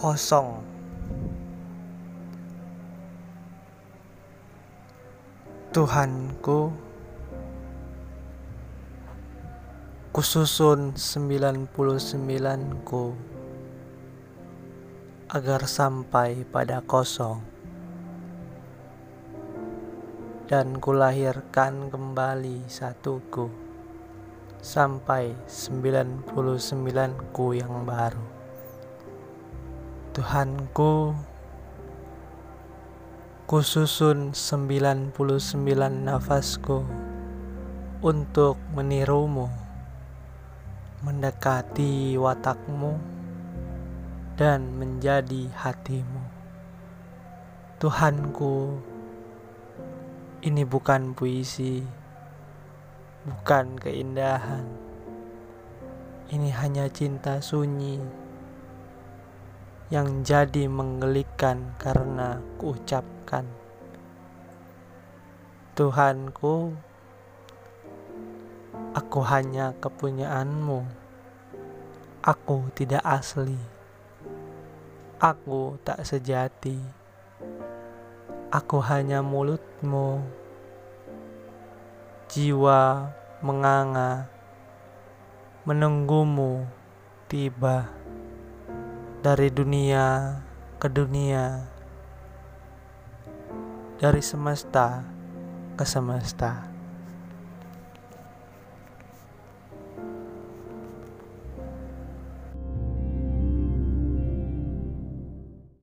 kosong. Tuhanku, kususun 99ku agar sampai pada kosong dan kulahirkan kembali satuku sampai 99ku yang baru. Tuhanku, kususun 99 nafasku untuk menirumu, mendekati watakmu, dan menjadi hatimu. Tuhanku, ini bukan puisi, bukan keindahan. Ini hanya cinta sunyi yang jadi menggelikan karena kuucapkan. Tuhanku, aku hanya kepunyaanmu. Aku tidak asli. Aku tak sejati. Aku hanya mulutmu. Jiwa menganga menunggumu tiba dari dunia ke dunia, dari semesta ke semesta.